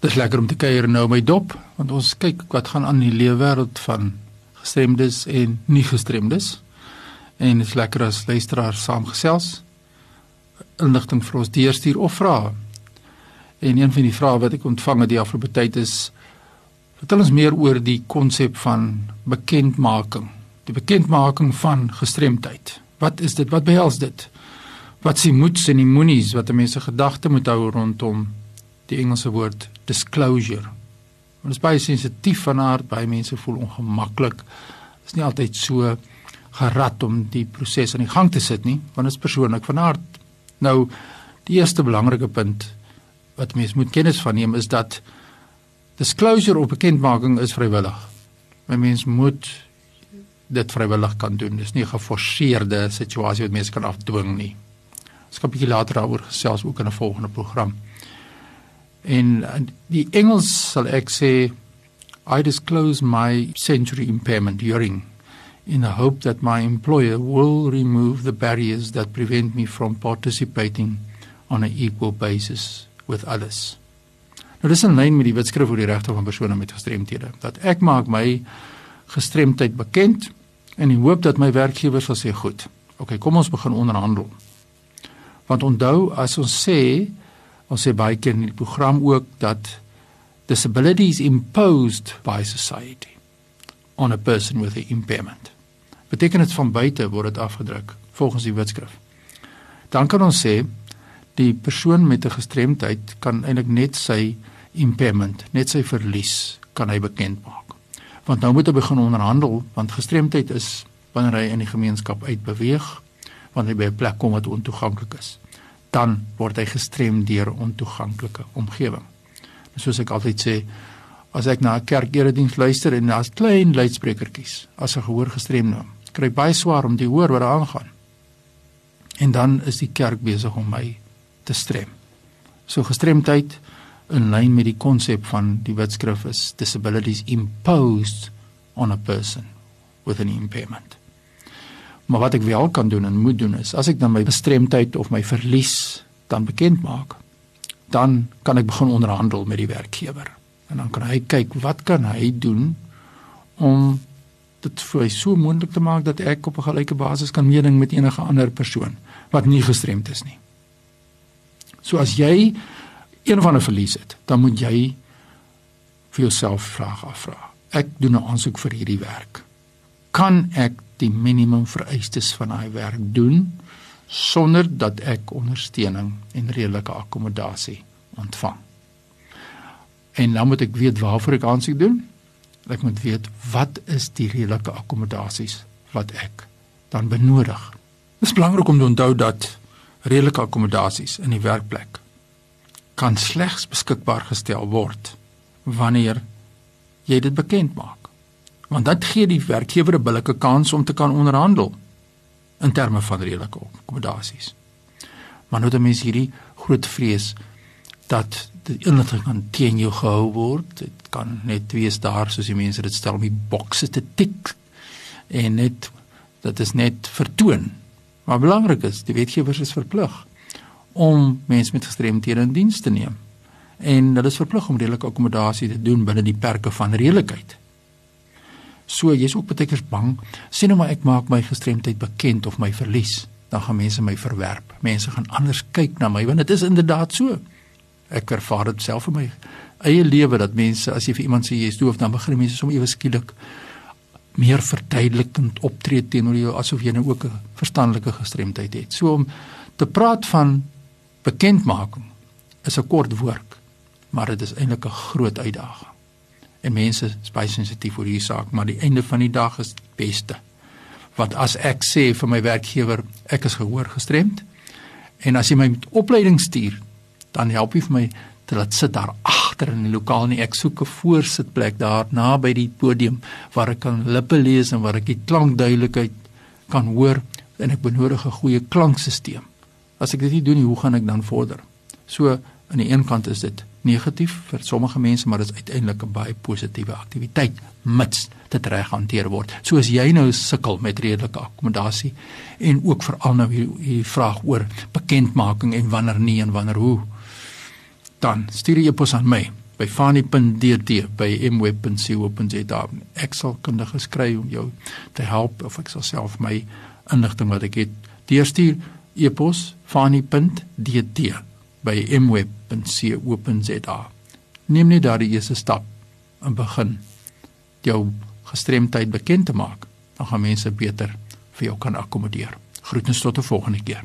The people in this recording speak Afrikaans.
Dis lekker om te kuier nou my dop, want ons kyk wat gaan aan in die lewe wêreld van gestremdes en nie gestremdes. En dit is lekker as luisteraars saamgesels. Inligting vir ons deurstuur of vra. En een van die vrae wat ek ontvang het die afgelope tyd is vertel ons meer oor die konsep van bekendmaking. Die bekendmaking van gestremdheid. Wat is dit? Wat behels dit? Wat s'ie moets en die moenies wat mense gedagte moet hou rondom die Engelse woord disclosure. Dit is baie sensitief van aard, baie mense voel ongemaklik. Dit is nie altyd so gerad om die proses aan die gang te sit nie, want dit is persoonlik van aard. Nou die eerste belangrike punt wat mense moet kennis van neem is dat disclosure op bekendmaking is vrywillig. My mens moet dit vrywillig kan doen. Dis nie 'n geforseerde situasie wat mense kan afdwing nie. Ons gaan 'n bietjie later daaroor gesels ook in 'n volgende program. En die Engels sal ek sê I disclose my sensory impairment hearing in the hope that my employer will remove the barriers that prevent me from participating on an equal basis with others. Nou dis in lyn met die wetskrif oor die regte van persone met gestremthede dat ek maak my gestremdheid bekend in die hoop dat my werkgewer sal sê goed. OK, kom ons begin onderhandel. Want onthou as ons sê Ons sê baie keer in die program ook dat disabilities imposed by society on a person with an impairment. Beteken dit van buite word dit afgedruk volgens die wetskrif. Dan kan ons sê die persoon met 'n gestremdheid kan eintlik net sy impairment, net sy verlies kan hy bekend maak. Want nou moet hy begin onderhandel want gestremdheid is wanneer hy in die gemeenskap uitbeweeg, wanneer hy by 'n plek kom wat ontoeganklik is dan word hy gestrem deur ontoeganklike omgewing. Soos ek altyd sê, as ek na 'n kerkerediens luister en daar's klein luidsprekertjies, as 'n gehoorgestremde, kry ek baie swaar om te hoor wat daar aangaan. En dan is die kerk besig om my te strem. So gestremdheid in lyn met die konsep van die wetskrif is disabilities imposed on a person with an impairment. Maar wat ek wel kan doen en moet doen is as ek dan my bestremdheid of my verlies dan bekend maak, dan kan ek begin onderhandel met die werkgewer. En dan kan hy kyk wat kan hy doen om dit vir so moontlik te maak dat ek op 'n gelyke basis kan meeding met enige ander persoon wat nie gestremd is nie. So as jy een van 'n verlies het, dan moet jy vir jouself vrae afvra. Ek doen 'n aansoek vir hierdie werk. Kan ek die minimum vereistes van daai werk doen sonder dat ek ondersteuning en redelike akkommodasie ontvang. En nou moet ek weet waarvoor ek aansoek doen. Ek moet weet wat is die redelike akkommodasies wat ek dan benodig. Dit is belangrik om te onthou dat redelike akkommodasies in die werkplek kan slegs beskikbaar gestel word wanneer jy dit bekend maak want dit gee die werkgewer 'n billike kans om te kan onderhandel in terme van redelike akkommodasies. Maar nou dan is hierdie groot vrees dat die inligting kan teen jou gehou word. Dit kan net wees daar soos die mense dit stel om die bokse te tik en net dat is net vertoon. Maar belangrik is, die wetgewers is verplig om mense met gestremthede in diens te neem. En hulle is verplig om redelike akkommodasie te doen binne die perke van redelikheid. So jy's ook baie keer bang. Sien nou maar ek maak my gestremdheid bekend of my verlies, dan gaan mense my verwerp. Mense gaan anders kyk na my want dit is inderdaad so. Ek ervaar dit self in my eie lewe dat mense as jy vir iemand sê jy's doof, dan begin mense sommer ewe skielik meer verduidelikend optree teenoor jou asof jy nou ook 'n verstandelike gestremdheid het. So om te praat van bekendmaking is 'n kort woord, maar dit is eintlik 'n groot uitdaging en mense is baie sensitief oor hierdie saak, maar die einde van die dag is die beste. Want as ek sê vir my werkgewer ek is gehoor gestremd en as jy my met opleiding stuur, dan help jy vir my te laat sit daar agter in die lokaal nie ek soek 'n voorsitplek daar naby die podium waar ek kan lippe lees en waar ek die klankduidelikheid kan hoor en ek benodig 'n goeie klankstelsel. As ek dit nie doen nie, hoe gaan ek dan vorder? So aan die een kant is dit negatief vir sommige mense, maar dit is uiteindelik 'n baie positiewe aktiwiteit mits dit reg hanteer word. So as jy nou sukkel met redelike akkommodasie en ook veral nou hier, hier vraag oor bekendmaking en wanneer nie en wanneer hoe, dan stuur jy e-pos aan my by fani.dd by mweb.co.za. Ek sal kundige skry om jou te help of ek sal self my inligting wat ek het deurstuur e-pos fani.dd by mweb.co.za. Neem net daardie eerste stap en begin jou gestremdheid bekend te maak. Dan gaan mense beter vir jou kan akkommodeer. Groetens tot 'n volgende keer.